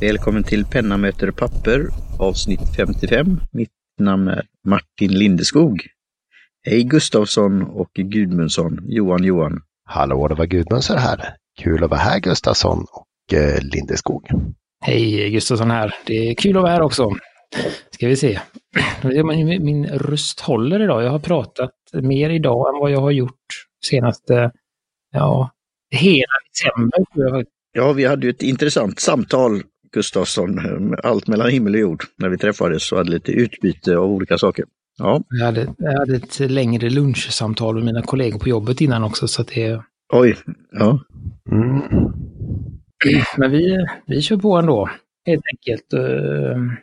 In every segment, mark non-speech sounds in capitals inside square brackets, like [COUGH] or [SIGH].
Välkommen till Penna möter papper avsnitt 55. Mitt namn är Martin Lindeskog. Hej Gustavsson och Gudmundsson, Johan Johan. Hallå, det var Gudmundsson här. Kul att vara här Gustafsson och eh, Lindeskog. Hej Gustafsson här. Det är kul att vara här också. Ska vi se. Min röst håller idag. Jag har pratat mer idag än vad jag har gjort senaste, ja, hela december. Ja, vi hade ju ett intressant samtal, Gustafsson, allt mellan himmel och jord, när vi träffades och hade lite utbyte av olika saker. Ja. Jag hade, jag hade ett längre lunchsamtal med mina kollegor på jobbet innan också, så att det... Oj, ja. Mm. Men vi, vi kör på ändå, helt enkelt. Eh,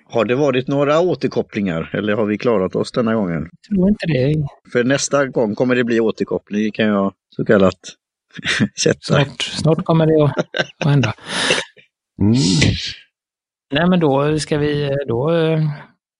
har det varit några återkopplingar eller har vi klarat oss denna gången? Jag tror inte det. För nästa gång kommer det bli återkoppling, kan jag så kallat [LAUGHS] sätta. Snart, snart kommer det att, att hända. Mm. Nej men då ska vi, då,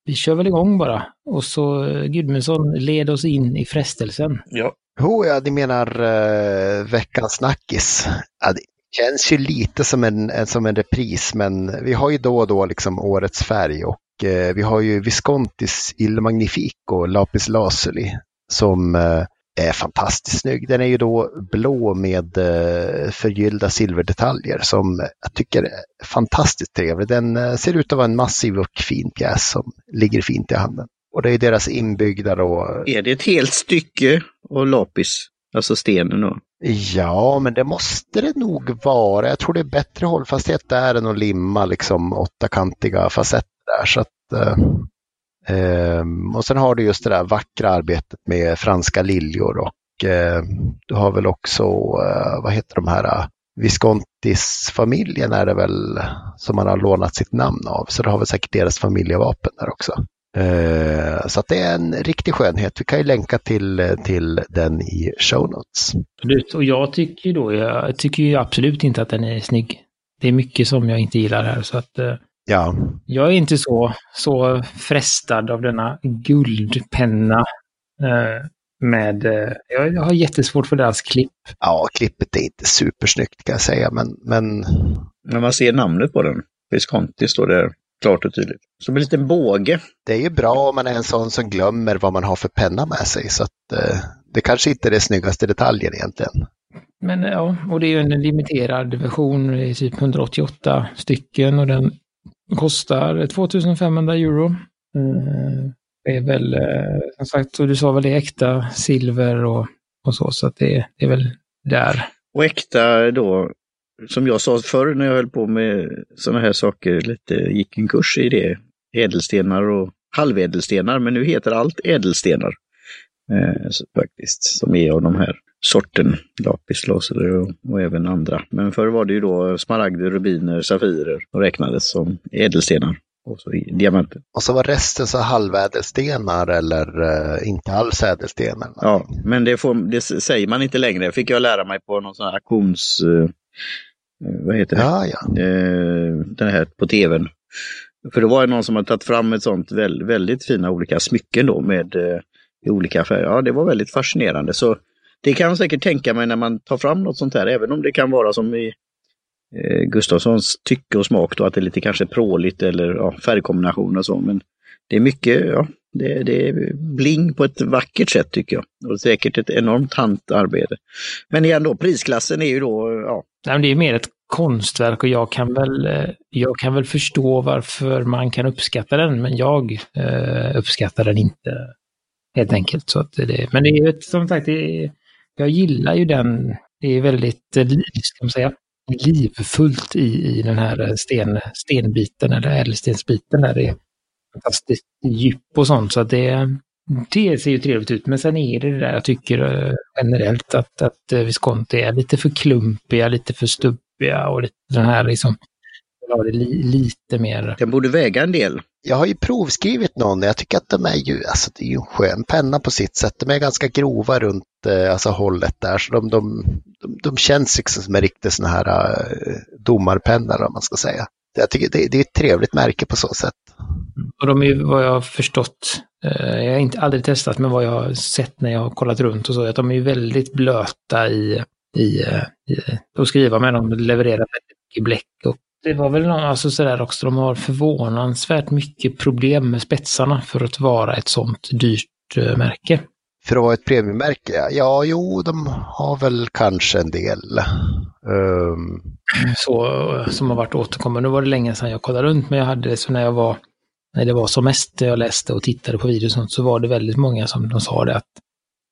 vi kör väl igång bara. Och så Gudmundsson led oss in i frestelsen. Ja. Oh, ja, ni menar uh, veckans snackis. Ja, det känns ju lite som en, som en repris, men vi har ju då och då liksom årets färg och uh, vi har ju Viscontis Il Magnifico Lapis Lazuli som uh, är fantastiskt snygg. Den är ju då blå med eh, förgyllda silverdetaljer som jag tycker är fantastiskt trevlig. Den eh, ser ut att vara en massiv och fin pjäs som ligger fint i handen. Och det är deras inbyggda då. Är det ett helt stycke och lapis? Alltså stenen då? Ja, men det måste det nog vara. Jag tror det är bättre hållfasthet där än att limma liksom åttakantiga facetter där. Så att, eh, Ehm, och sen har du just det där vackra arbetet med franska liljor och ehm, du har väl också, eh, vad heter de här, eh, Viscontis-familjen är det väl som man har lånat sitt namn av. Så du har väl säkert deras familjevapen där också. Ehm, så att det är en riktig skönhet. Vi kan ju länka till, eh, till den i show notes. Och jag tycker då, jag tycker ju absolut inte att den är snygg. Det är mycket som jag inte gillar här så att Ja. Jag är inte så, så frestad av denna guldpenna eh, med... Eh, jag har jättesvårt för deras klipp. Ja, klippet är inte supersnyggt kan jag säga, men... Men, När man ser namnet på den, Visconti, står det klart och tydligt. Som en liten båge. Det är ju bra om man är en sån som glömmer vad man har för penna med sig, så att eh, det kanske inte är det snyggaste detaljen egentligen. Men ja, och det är ju en limiterad version, typ 188 stycken och den Kostar 2500 euro. Eh, det är väl, eh, som sagt, och du sa väl det äkta silver och, och så, så att det, det är väl där. Och äkta då, som jag sa förr när jag höll på med sådana här saker, lite gick en kurs i det, ädelstenar och halvädelstenar, men nu heter allt ädelstenar. Eh, faktiskt, som är av de här sorten, lapislazuli och, och även andra. Men förr var det ju då smaragder, rubiner, safirer och räknades som ädelstenar. Och så diamanter. Och så var resten så halvädelstenar eller uh, inte alls ädelstenar. Ja, men det, får, det säger man inte längre. fick jag lära mig på någon sån här auktions... Uh, vad heter det? Ja, ja. Uh, den här på tvn. För det var någon som har tagit fram ett sånt väldigt, väldigt fina olika smycken då med i olika färger. Ja, det var väldigt fascinerande. Så det kan jag säkert tänka mig när man tar fram något sånt här, även om det kan vara som i eh, Gustafssons tycke och smak då, att det är lite kanske pråligt eller ja, färgkombination och så. Men det är mycket, ja, det, det, är bling på ett vackert sätt tycker jag. Och säkert ett enormt hantarbete. Men igen då, prisklassen är ju då, ja. Nej, det är mer ett konstverk och jag kan väl, eh, jag kan väl förstå varför man kan uppskatta den, men jag eh, uppskattar den inte helt enkelt. Så att det, men det är ju som sagt, det jag gillar ju den. Det är väldigt, eh, ska man säga, livfullt i, i den här eh, sten, stenbiten eller ädelstensbiten där det är fantastiskt djup och sånt. Så att det, det ser ju trevligt ut. Men sen är det det där jag tycker eh, generellt att, att Visconti är lite för klumpiga, lite för stubbiga och lite den här liksom li, lite mer. Den borde väga en del. Jag har ju provskrivit någon. Jag tycker att de är ju, alltså det är ju en skön penna på sitt sätt. De är ganska grova runt eh, alltså hållet där. Så de, de, de, de känns liksom som en riktig sån här uh, domarpenna om man ska säga. Jag tycker det, det är ett trevligt märke på så sätt. Och de är ju vad jag har förstått, eh, jag har inte aldrig testat, men vad jag har sett när jag har kollat runt och så, att de är ju väldigt blöta i, i, eh, i att skriva med. De levererar väldigt mycket bläck och det var väl alltså sådär också, de har förvånansvärt mycket problem med spetsarna för att vara ett sånt dyrt uh, märke. För att vara ett premiummärke? Ja, jo, de har väl kanske en del. Um... Så, som har varit återkommande. Nu var det länge sedan jag kollade runt, men jag hade det så när jag var, när det var som mest, jag läste och tittade på videos och sånt, så var det väldigt många som de sa det att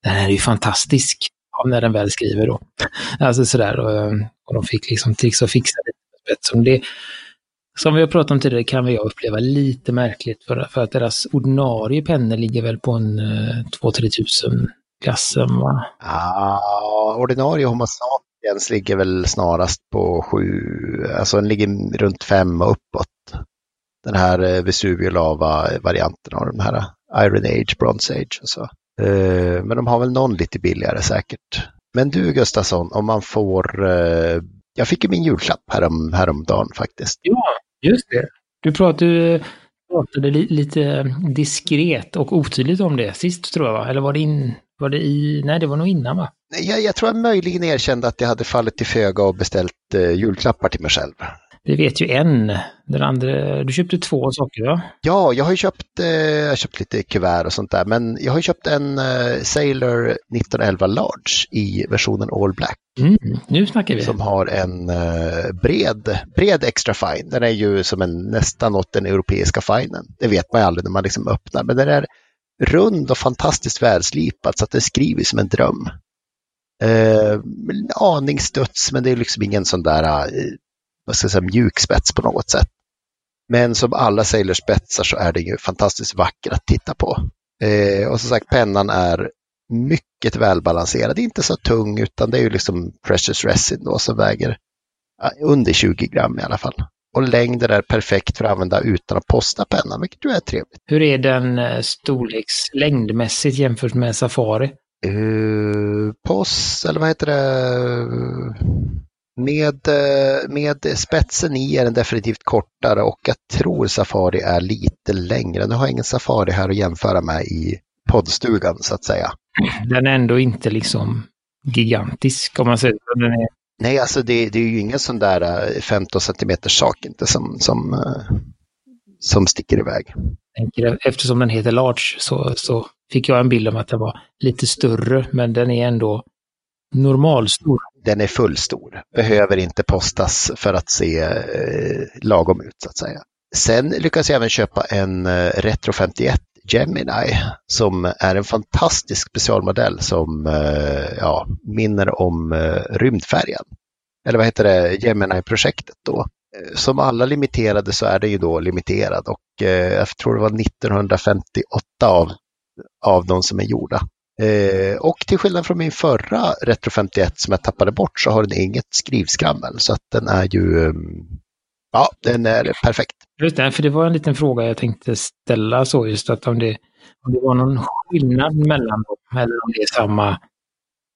den här är ju fantastisk, ja, när den väl skriver då. [LAUGHS] Alltså sådär, och, och de fick liksom tricks och fixa det. Som, det. som vi har pratat om tidigare kan jag uppleva lite märkligt för, för att deras ordinarie pennor ligger väl på en eh, uh, 2-3 tusen klassen va? Ja, ordinarie Homo sapiens ligger väl snarast på sju, alltså den ligger runt fem och uppåt. Den här eh, Vesuvio Lava-varianten av de här eh, Iron Age, Bronze Age och så. Eh, men de har väl någon lite billigare säkert. Men du Gustafsson, om man får... Eh, jag fick ju min julklapp härom, häromdagen faktiskt. Ja, just det. Du eh, pratade, pratade lite diskret och otydligt om det sist tror jag, va? Eller var det, in, var det i... Nej, det var nog innan va? Jag, jag tror jag möjligen erkände att jag hade fallit till föga och beställt eh, julklappar till mig själv. Vi vet ju en. Den andra, du köpte två saker va? Ja, jag har ju köpt, eh, jag köpt lite kuvert och sånt där, men jag har ju köpt en eh, Sailor 1911 Large i versionen All Black. Mm, nu snackar vi. Som har en eh, bred, bred extra fine. Den är ju som en, nästan åt den europeiska finen. Det vet man ju aldrig när man liksom öppnar, men den är rund och fantastiskt välslipad så att det skriver som en dröm. Eh, en aning studs, men det är liksom ingen sån där eh, vad ska jag säga, mjuk spets på något sätt. Men som alla sailorspetsar så är den ju fantastiskt vacker att titta på. Eh, och som sagt, pennan är mycket välbalanserad, inte så tung utan det är ju liksom Precious Resin då som väger eh, under 20 gram i alla fall. Och längden är perfekt för att använda utan att posta pennan, vilket ju är trevligt. Hur är den eh, storlekslängdmässigt storleks längdmässigt jämfört med Safari? Uh, post, eller vad heter det? Med, eh, med spetsen i är den definitivt kortare och jag tror Safari är lite längre. Nu har jag ingen Safari här att jämföra med i poddstugan så att säga. Den är ändå inte liksom gigantisk om man säger den är... Nej, alltså det, det är ju ingen sån där 15 eh, centimeters sak inte som, som, eh, som sticker iväg. Eftersom den heter Large så, så fick jag en bild om att den var lite större, men den är ändå normalstor den är fullstor, behöver inte postas för att se eh, lagom ut så att säga. Sen lyckas jag även köpa en eh, Retro 51 Gemini som är en fantastisk specialmodell som eh, ja, minner om eh, rymdfärjan. Eller vad heter det, Gemini-projektet då. Eh, som alla limiterade så är det ju då limiterad och eh, jag tror det var 1958 av, av de som är gjorda. Eh, och till skillnad från min förra Retro 51 som jag tappade bort så har den inget skrivskrammel så att den är ju, ehm, ja, den är perfekt. Just det, för det var en liten fråga jag tänkte ställa så just att om det, om det var någon skillnad mellan dem eller om det är samma,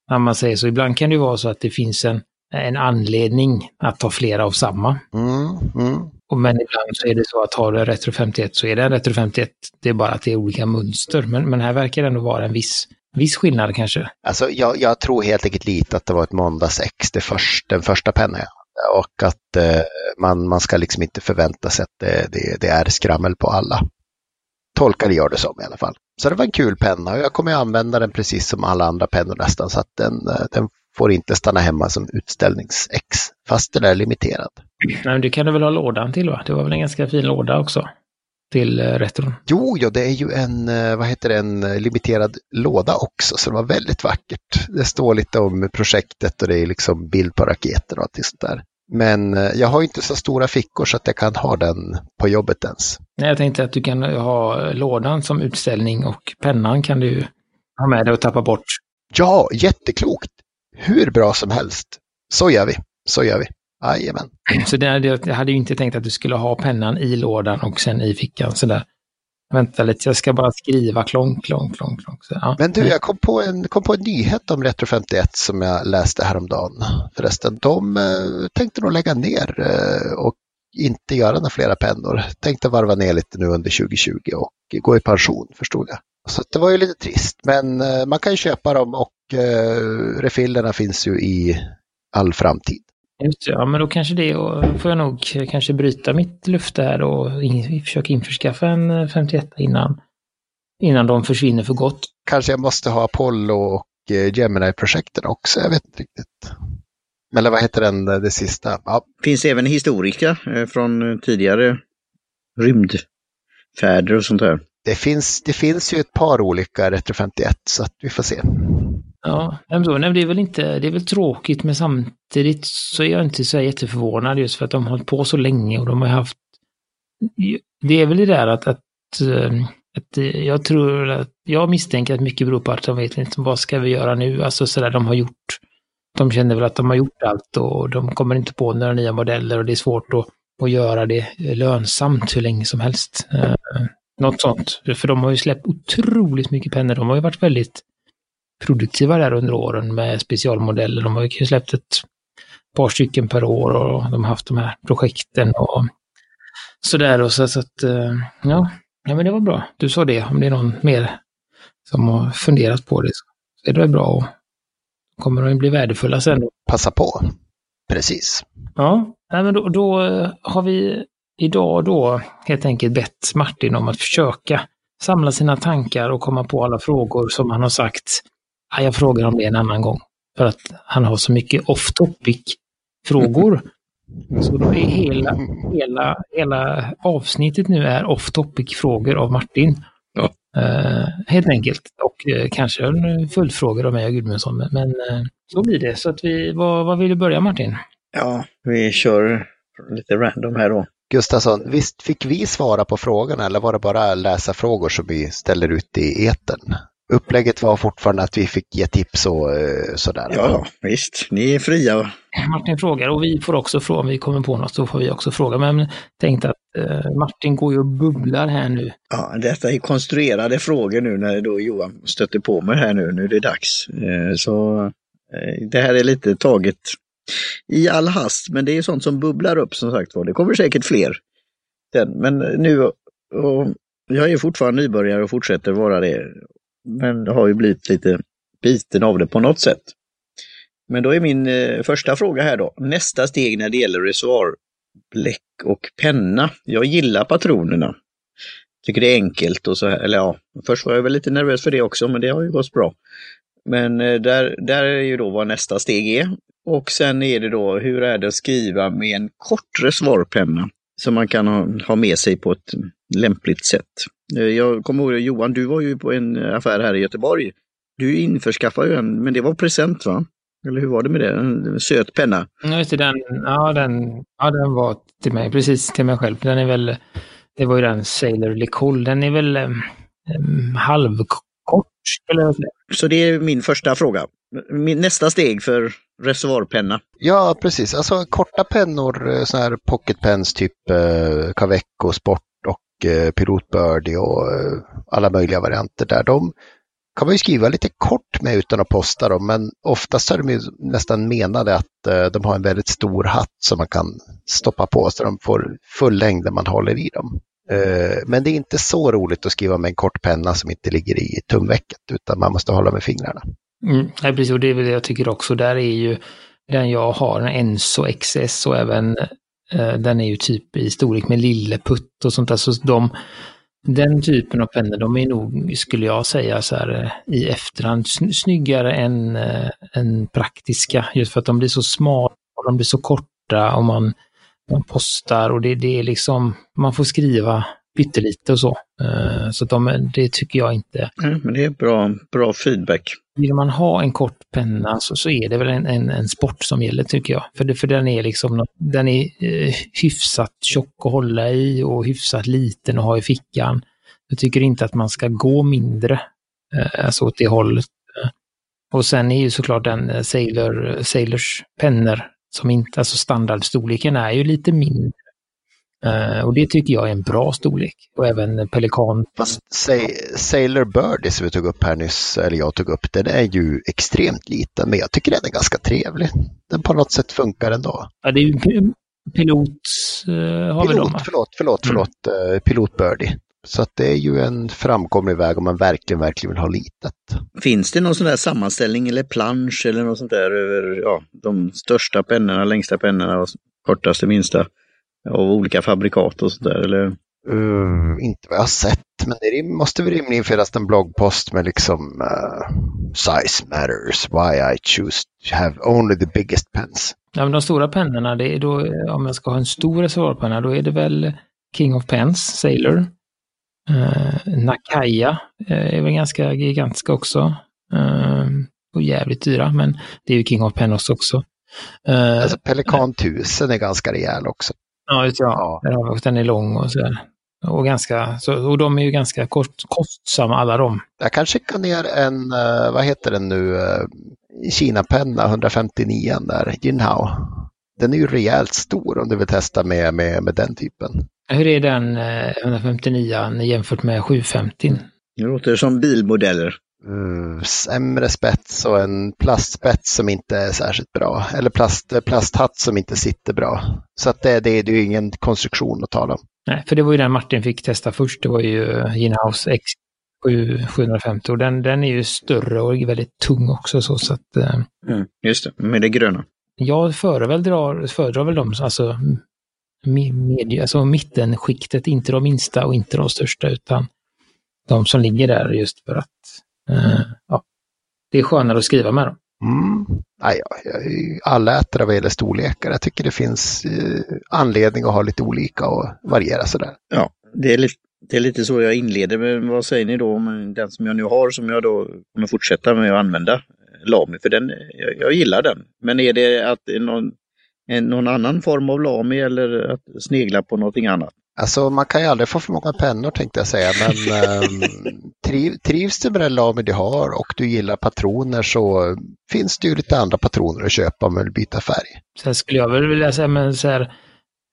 när man säger så. Ibland kan det vara så att det finns en, en anledning att ta flera av samma. Mm, mm. Och men ibland så är det så att har du en Retro 51 så är det en Retro 51. Det är bara att det är olika mönster. Men, men här verkar det ändå vara en viss viss skillnad kanske? Alltså, jag, jag tror helt enkelt lite att det var ett måndags ex, det först, den första pennan och att eh, man, man ska liksom inte förvänta sig att det, det, det är skrammel på alla. Tolkar gör det som i alla fall. Så det var en kul penna och jag kommer att använda den precis som alla andra pennor nästan så att den, eh, den får inte stanna hemma som utställningsex fast den är limiterad. Men det kan du väl ha lådan till va? Det var väl en ganska fin låda också? till eh, retron? Jo, ja, det är ju en, eh, vad heter det, en eh, limiterad låda också, så det var väldigt vackert. Det står lite om projektet och det är liksom bild på raketer och allt sånt där. Men jag har inte så stora fickor så att jag kan ha den på jobbet ens. Nej, jag tänkte att du kan ha lådan som utställning och pennan kan du ha med dig och tappa bort. Ja, jätteklokt! Hur bra som helst. Så gör vi. Så gör vi. Jajamän. [CLEARS THROAT] Så det, jag hade ju inte tänkt att du skulle ha pennan i lådan och sen i fickan sådär. Vänta lite, jag ska bara skriva klonk, klonk, klonk, klonk. Så, ja. Men du, jag kom på, en, kom på en nyhet om Retro 51 som jag läste häromdagen förresten. De eh, tänkte nog lägga ner eh, och inte göra några flera pennor. Tänkte varva ner lite nu under 2020 och gå i pension, förstod jag. Så det var ju lite trist, men eh, man kan ju köpa dem och eh, refillerna finns ju i all framtid. Just det, ja men då kanske det och får jag nog kanske bryta mitt löfte här och in, försöka införskaffa en 51 innan, innan de försvinner för gott. Kanske jag måste ha Apollo och eh, Gemini-projekten också, jag vet inte riktigt. Eller vad heter den, det sista? Ja. Finns även historiska eh, från tidigare rymdfärder och sånt där. Det finns, det finns ju ett par olika Retro 51 så att vi får se. Ja, men det är väl inte, det är väl tråkigt men samtidigt så är jag inte så jätteförvånad just för att de har hållit på så länge och de har haft... Det är väl det där att, att, ehm, att eh, jag tror att, jag misstänker att mycket beror på att de vet inte vad ska vi göra nu, alltså sådär de har gjort. De känner väl att de har gjort allt och de kommer inte på några nya modeller och det är svårt att, att göra det lönsamt hur länge som helst. Eh, något sånt. För de har ju släppt otroligt mycket pennor. De har ju varit väldigt produktiva där under åren med specialmodeller. De har ju släppt ett par stycken per år och de har haft de här projekten och sådär. Och så, så att, eh, ja. ja, men det var bra. Du sa det, om det är någon mer som har funderat på det så är det bra och kommer de bli värdefulla sen. Passa på. Precis. Ja, men då, då eh, har vi idag då helt enkelt bett Martin om att försöka samla sina tankar och komma på alla frågor som han har sagt jag frågar om det en annan gång. För att han har så mycket off topic frågor. Så då är hela, hela, hela avsnittet nu är off topic frågor av Martin. Ja. Uh, helt enkelt. Och uh, kanske följdfrågor av mig och Gudmundsson. Men uh, så blir det. Så att vi, vad, vad vill du börja Martin? Ja, vi kör lite random här då. Gustafsson, visst fick vi svara på frågorna eller var det bara läsa frågor som vi ställer ut i eten? Upplägget var fortfarande att vi fick ge tips och eh, sådär. Ja, visst. Ni är fria. Martin frågar och vi får också fråga om vi kommer på något, så får vi också fråga. Men tänkte att eh, Martin går ju och bubblar här nu. Ja, detta är konstruerade frågor nu när då Johan stöter på mig här nu. Nu är det dags. Eh, så eh, det här är lite taget i all hast, men det är sånt som bubblar upp som sagt var. Det kommer säkert fler. Men nu, och jag är fortfarande nybörjare och fortsätter vara det men har ju blivit lite biten av det på något sätt. Men då är min eh, första fråga här då, nästa steg när det gäller reservoarbläck och penna. Jag gillar patronerna. Tycker det är enkelt och så här, eller ja, först var jag väl lite nervös för det också, men det har ju gått bra. Men eh, där, där är ju då vad nästa steg är. Och sen är det då, hur är det att skriva med en kort reservoarpenna som man kan ha, ha med sig på ett lämpligt sätt. Eh, jag kommer ihåg Johan, du var ju på en affär här i Göteborg. Du införskaffade ju en, men det var present va? Eller hur var det med det? En söt penna? Ja, just det, den, ja, den, ja, den var till mig, precis till mig själv. Den är väl, det var ju den Sailor Lecol, den är väl um, halvkort, skulle jag säga. Så det är min första fråga. Min, nästa steg för reservoarpenna? Ja, precis. Alltså korta pennor, eh, sådana här pocketpens typ eh, Caveco Sport och eh, Eh, Pilot Birdie och eh, alla möjliga varianter där. De kan man ju skriva lite kort med utan att posta dem, men oftast är de ju nästan menade att eh, de har en väldigt stor hatt som man kan stoppa på så de får full längd när man håller i dem. Men det är inte så roligt att skriva med en kort penna som inte ligger i tumvecket, utan man måste hålla med fingrarna. Mm, ja, precis, och det är väl det jag tycker också. Där är ju den jag har, en Enso XS och även Eh, den är ju typ i storlek med Lilleputt och sånt där. Så de, den typen av pennor, de är nog, skulle jag säga så här eh, i efterhand, snyggare än, äh, än praktiska. Just för att de blir så smala och de blir så korta och man, man postar och det, det är liksom, man får skriva pyttelite och så. Så de, det tycker jag inte. Nej, men det är bra, bra feedback. Vill man ha en kort penna så, så är det väl en, en, en sport som gäller tycker jag. För, det, för den är liksom den är eh, hyfsat tjock att hålla i och hyfsat liten att ha i fickan. Jag tycker inte att man ska gå mindre, eh, alltså åt det hållet. Och sen är ju såklart den eh, Sailor, Sailors pennor som inte, alltså standardstorleken är ju lite mindre och det tycker jag är en bra storlek. Och även Pelikan. Fast Sailor Birdie som vi tog upp här nyss, eller jag tog upp, den är ju extremt liten, men jag tycker den är ganska trevlig. Den på något sätt funkar ändå. Ja, det är ju pilot, uh, har pilot, vi dem. Förlåt, förlåt, mm. förlåt. Uh, pilot Birdie. Så att det är ju en framkomlig väg om man verkligen, verkligen vill ha litet. Finns det någon sån där sammanställning eller plansch eller något sånt där över ja, de största pennorna, längsta pennorna och kortaste, minsta av olika fabrikat och sånt där? Eller? Uh, inte vad jag har sett, men det måste väl rimligen finnas en bloggpost med liksom uh, size matters, why I choose to have only the biggest pens. Ja, men de stora pennorna, det är då, om jag ska ha en stor reservoarpenna, då är det väl King of Pens, Sailor. Uh, Nakaya är väl ganska gigantiska också. Uh, och jävligt dyra, men det är ju King of Pens också. Uh, alltså Pelikan 1000 är ganska rejäl också. Ja, ja. ja. den är lång och sådär. Och, ganska, så, och de är ju ganska kost, kostsamma alla de. Jag kan skicka ner en, vad heter den nu, Kina-penna 159 där, Jinhao. Den är ju rejält stor om du vill testa med, med, med den typen. Hur är den 159 jämfört med 750? Det låter som bilmodeller. Uh, sämre spets och en plastspets som inte är särskilt bra. Eller plast, plasthatt som inte sitter bra. Så att det, det, det är ju ingen konstruktion att tala om. Nej, för det var ju den Martin fick testa först. Det var ju Ginhouse X 750 och den, den är ju större och väldigt tung också. Så, så att, eh, mm, just det, med det gröna. Jag föredrar, föredrar väl dem, alltså, med, alltså mittenskiktet, inte de minsta och inte de största utan de som ligger där just för att eh, ja, det är skönare att skriva med dem. Mm. Nej, jag är allätare vad gäller storlekar. Jag tycker det finns eh, anledning att ha lite olika och variera sådär. Ja, det är, lite, det är lite så jag inleder. Men vad säger ni då om den som jag nu har som jag då kommer fortsätta med att använda? Lami, för den, jag, jag gillar den. Men är det att någon, någon annan form av Lami eller att snegla på någonting annat? Alltså man kan ju aldrig få för många pennor tänkte jag säga, men um, triv, trivs du med den Lami du har och du gillar patroner så finns det ju lite andra patroner att köpa om du vill byta färg. Sen skulle jag väl vilja säga, men så här,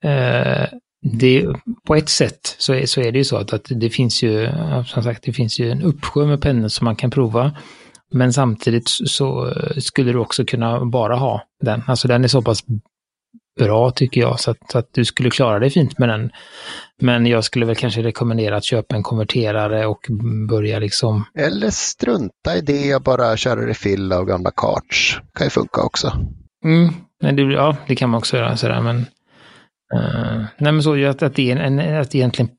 eh, det, på ett sätt så är, så är det ju så att, att det finns ju, som sagt, det finns ju en uppsjö med pennor som man kan prova. Men samtidigt så skulle du också kunna bara ha den. Alltså den är så pass bra tycker jag, så att, så att, du skulle klara dig fint med den. Men jag skulle väl kanske rekommendera att köpa en konverterare och börja liksom... Eller strunta i det och bara köra refill av gamla karts. kan ju funka också. Mm, men det, ja, det kan man också göra sådär, men... Uh, nej men så att, att det är en, att egentligen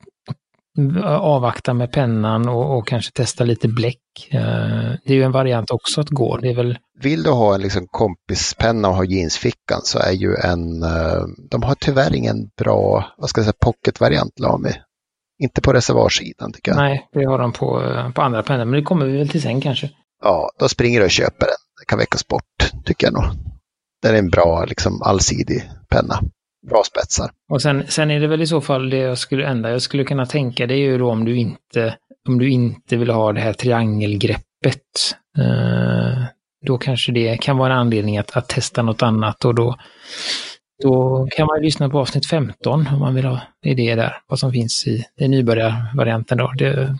avvakta med pennan och, och kanske testa lite bläck. Uh, det är ju en variant också att gå. Det är väl... Vill du ha en liksom kompispenna och ha jeansfickan så är ju en, uh, de har tyvärr ingen bra, vad ska jag säga, pocketvariant Lami. Inte på reservarsidan tycker jag. Nej, det har de på, på andra pennor, men det kommer vi väl till sen kanske. Ja, då springer du och köper den. Det kan väckas bort, tycker jag nog. Det är en bra, liksom allsidig penna bra spetsar. Och sen, sen är det väl i så fall det jag skulle, enda jag skulle kunna tänka det är ju då om du inte, om du inte vill ha det här triangelgreppet. Eh, då kanske det kan vara en anledning att, att testa något annat och då, då kan man lyssna på avsnitt 15 om man vill ha idéer där, vad som finns i den nybörjarvarianten då. Det,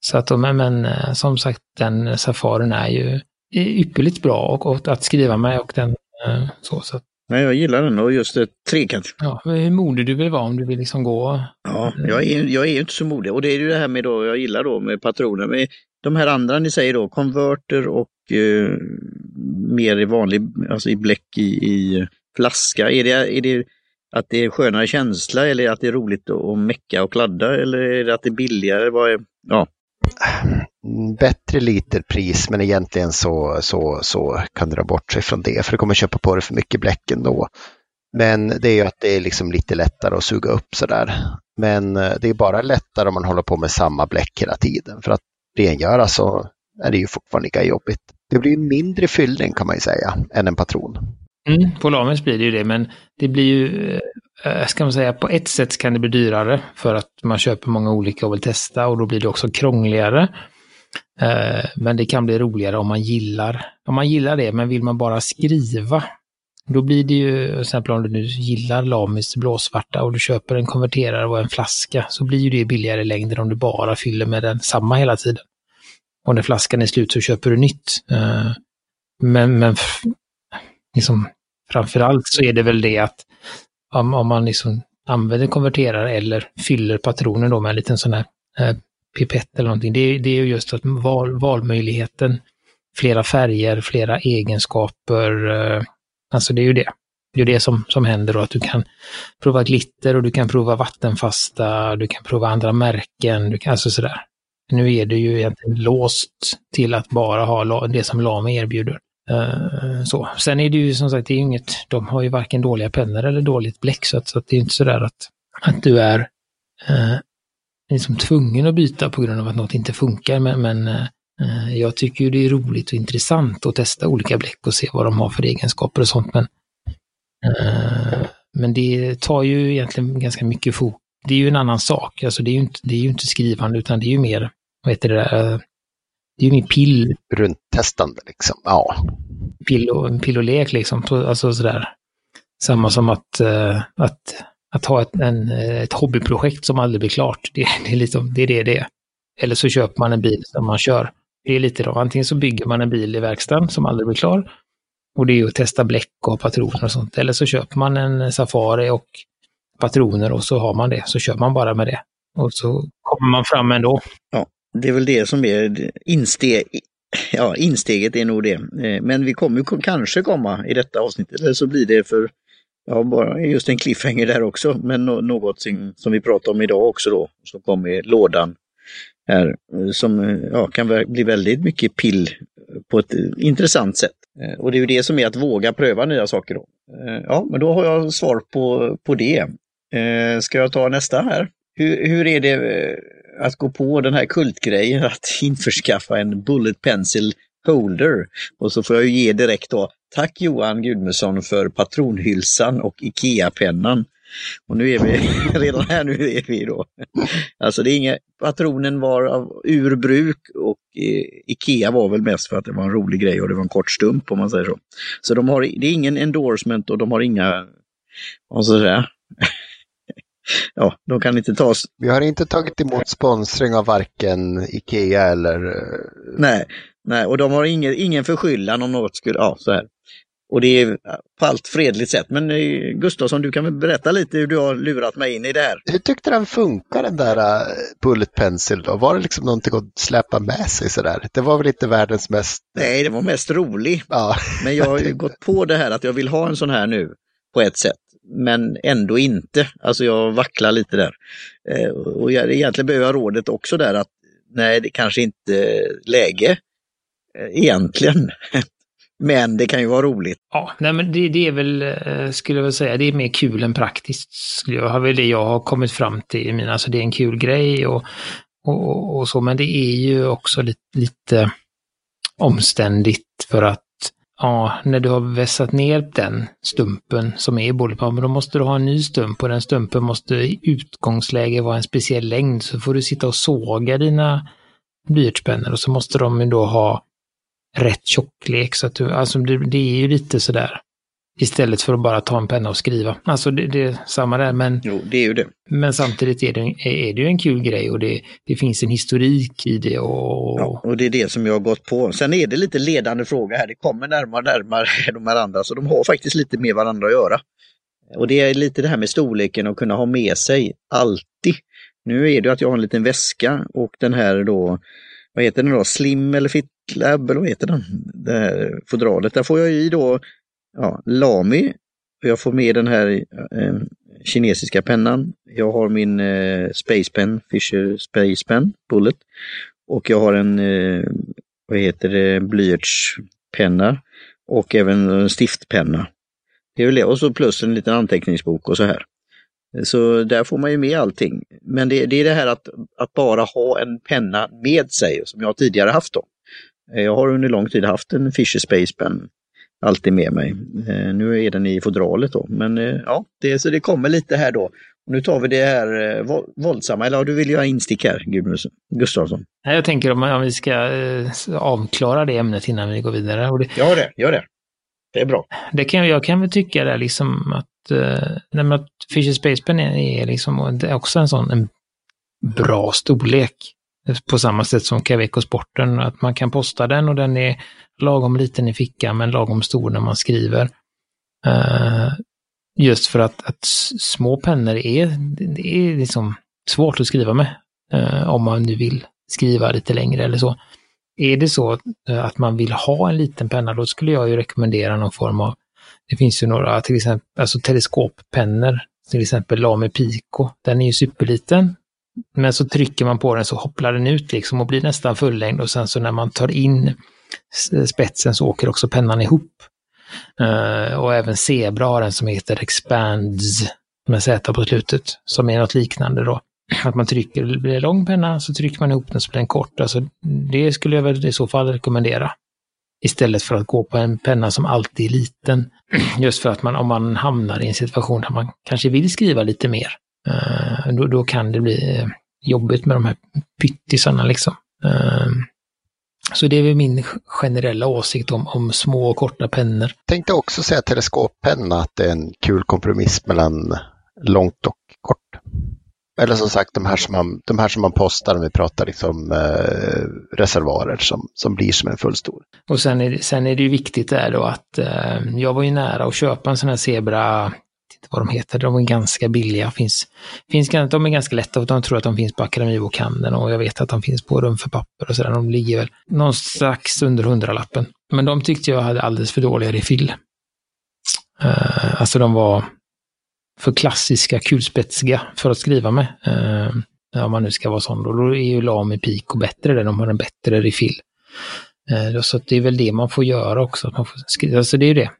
så att, men, men eh, som sagt, den safarin är ju ypperligt bra och, och att skriva med och den eh, så. så. att, Nej, jag gillar den och just det trekant. Ja, hur modig du vill vara om du vill liksom gå... Ja, jag är, jag är inte så modig. Och det är ju det här med då, jag gillar då med patroner. Med de här andra ni säger då, konverter och eh, mer i vanlig, alltså i bläck i, i flaska. Är det, är det att det är skönare känsla eller att det är roligt att mecka och kladda eller är det att det är billigare? Vad är, ja. Mm, bättre literpris men egentligen så, så, så kan du dra bort sig från det för du kommer köpa på dig för mycket bläck ändå. Men det är ju att det är liksom lite lättare att suga upp sådär. Men eh, det är bara lättare om man håller på med samma bläck hela tiden. För att rengöra så är det ju fortfarande lika jobbigt. Det blir mindre fyllning kan man ju säga än en patron. Mm, på Lamis blir det ju det, men det blir ju, eh, eh, ska man säga, på ett sätt kan det bli dyrare för att man köper många olika och vill testa och då blir det också krångligare. Eh, men det kan bli roligare om man gillar, om man gillar det, men vill man bara skriva, då blir det ju, till exempel om du nu gillar Lamis blåsvarta och du köper en konverterare och en flaska, så blir ju det billigare i längden om du bara fyller med den samma hela tiden. Och när flaskan är slut så köper du nytt. Men, men liksom, framförallt så är det väl det att om, om man liksom använder konverterare eller fyller patronen då med en liten sån här eh, pipett eller någonting. Det, det är ju just att val, valmöjligheten, flera färger, flera egenskaper. Eh, alltså det är ju det. Det är det som, som händer då, att du kan prova glitter och du kan prova vattenfasta, du kan prova andra märken, du kan, alltså sådär. Nu är det ju egentligen låst till att bara ha det som Lame erbjuder. Uh, så. Sen är det ju som sagt, det är inget, de har ju varken dåliga pennor eller dåligt bläck så att, så att det är inte sådär att, att du är uh, liksom tvungen att byta på grund av att något inte funkar. Men, men uh, jag tycker ju det är roligt och intressant att testa olika bläck och se vad de har för egenskaper och sånt. Men, men det tar ju egentligen ganska mycket fokus. Det är ju en annan sak, alltså det är ju inte, det är ju inte skrivande utan det är ju mer, vad heter det där, det är ju min pill. Runt testande liksom, ja. Pill och, pill och lek liksom, alltså sådär. Samma som att, uh, att, att ha ett, en, ett hobbyprojekt som aldrig blir klart. Det, det, är liksom, det är det det är. Eller så köper man en bil som man kör. Det är lite då, antingen så bygger man en bil i verkstaden som aldrig blir klar. Och det är ju att testa bläck och patroner och sånt. Eller så köper man en Safari och patroner och så har man det. Så kör man bara med det. Och så kommer man fram ändå. Ja, det är väl det som är insteg, ja, insteget är nog det. Eh, men vi kommer kanske komma i detta avsnittet, eller så blir det för ja, bara just en cliffhanger där också, men något som vi pratar om idag också då, som kommer i lådan här, eh, som eh, ja, kan bli väldigt mycket pill på ett intressant sätt. Och det är ju det som är att våga pröva nya saker då. Ja, men då har jag svar på, på det. Ska jag ta nästa här? Hur, hur är det att gå på den här kultgrejen att införskaffa en Bullet Pencil Holder. Och så får jag ju ge direkt då, tack Johan Gudmundsson för patronhylsan och IKEA-pennan. Och nu är vi, [LAUGHS] redan här nu är vi då. Alltså det är inga, patronen var av urbruk och eh, Ikea var väl mest för att det var en rolig grej och det var en kort stump om man säger så. Så de har, det är ingen endorsement och de har inga, vad ska jag säga, ja, de kan inte tas. Vi har inte tagit emot sponsring av varken Ikea eller... Eh, nej, nej och de har ingen, ingen förskyllan om något skulle, ja så här. Och det är på allt fredligt sätt. Men eh, Gustavsson, du kan väl berätta lite hur du har lurat mig in i det här. Hur tyckte den funkar den där uh, Bullet Pencil då? Var det liksom någonting att släppa med sig sådär? Det var väl inte världens mest... Nej, det var mest rolig. Ja. Men jag har ju [LAUGHS] gått på det här att jag vill ha en sån här nu på ett sätt men ändå inte. Alltså jag vacklar lite där. Eh, och jag, egentligen behöver jag rådet också där att nej, det kanske inte är läge eh, egentligen. [LAUGHS] men det kan ju vara roligt. Ja, nej men det, det är väl, eh, skulle jag väl säga, det är mer kul än praktiskt. Det har väl det jag har kommit fram till. Mina, alltså det är en kul grej och, och, och så, men det är ju också lite, lite omständigt för att Ja, när du har vässat ner den stumpen som är i bulletpumpen, då måste du ha en ny stump och den stumpen måste i utgångsläge vara en speciell längd. Så får du sitta och såga dina blyertspennor och så måste de då ha rätt tjocklek. Så att du, alltså det, det är ju lite sådär. Istället för att bara ta en penna och skriva. Alltså det, det är samma där men... Jo, det är ju det. Men samtidigt är det, är det ju en kul grej och det, det finns en historik i det och... Ja, och det är det som jag har gått på. Sen är det lite ledande fråga här. Det kommer närmare och närmare [LAUGHS] de här andra så de har faktiskt lite med varandra att göra. Och det är lite det här med storleken och kunna ha med sig alltid. Nu är det att jag har en liten väska och den här då, vad heter den då, Slim eller Fitlab eller vad heter den? Det här fodralet. Där får jag i då ja, Lami. Jag får med den här eh, kinesiska pennan. Jag har min eh, Space Pen, Fisher Space Pen Bullet. Och jag har en, eh, vad heter det, blyertspenna. Och även en stiftpenna. Det är väl det. Och så plus en liten anteckningsbok och så här. Så där får man ju med allting. Men det, det är det här att, att bara ha en penna med sig som jag tidigare haft då. Jag har under lång tid haft en Fisher Space Pen alltid med mig. Eh, nu är den i fodralet då, men eh, ja, det, så det kommer lite här då. Och nu tar vi det här eh, våldsamma, eller du vill göra instick här, Gustavsson? Jag tänker om, om vi ska eh, avklara det ämnet innan vi går vidare. Och det, gör det, gör det. Det är bra. Det kan, jag kan väl tycka det liksom att, eh, att Fisher Space Pen är, är liksom det är också en sån en bra storlek. På samma sätt som Caveco Sporten, att man kan posta den och den är lagom liten i fickan men lagom stor när man skriver. Uh, just för att, att små pennor är, det är liksom svårt att skriva med. Uh, om man nu vill skriva lite längre eller så. Är det så eh, att man vill ha en liten penna, då skulle jag ju rekommendera någon form av, det finns ju några, till exempel, alltså teleskoppennor, till exempel Lame Pico, den är ju superliten. Men så trycker man på den så hopplar den ut liksom och blir nästan fullängd och sen så när man tar in spetsen så åker också pennan ihop. Uh, och även Zebra har en som heter Expands med Z på slutet, som är något liknande då. Att man trycker, blir det lång penna så trycker man ihop den så blir den kort. Alltså, det skulle jag väl i så fall rekommendera. Istället för att gå på en penna som alltid är liten. [CLEARS THROAT] Just för att man, om man hamnar i en situation där man kanske vill skriva lite mer, då, då, kan det bli uh, jobbigt med de här pyttisarna liksom. Uh, så det är min generella åsikt om, om små och korta pennor. Tänkte också säga teleskoppenna, att det är en kul kompromiss mellan långt och kort. Eller som sagt de här som man, de här som man postar om vi pratar liksom eh, reservoarer som, som blir som en fullstor. Och sen är, det, sen är det ju viktigt där då att eh, jag var ju nära att köpa en sån här Zebra inte vad de heter, de är ganska billiga. Finns, finns, de är ganska lätta och de tror att de finns på Akademibokhandeln och jag vet att de finns på Rum för papper och sådär. De ligger väl någon strax under hundralappen. Men de tyckte jag hade alldeles för dåliga refill. Uh, alltså de var för klassiska, kulspetsiga för att skriva med. Uh, om man nu ska vara sån då. Då är ju Lami Pico bättre där, de har en bättre refill. Eh, så det är väl det man får göra också. Att man får skriva. Så det är ju det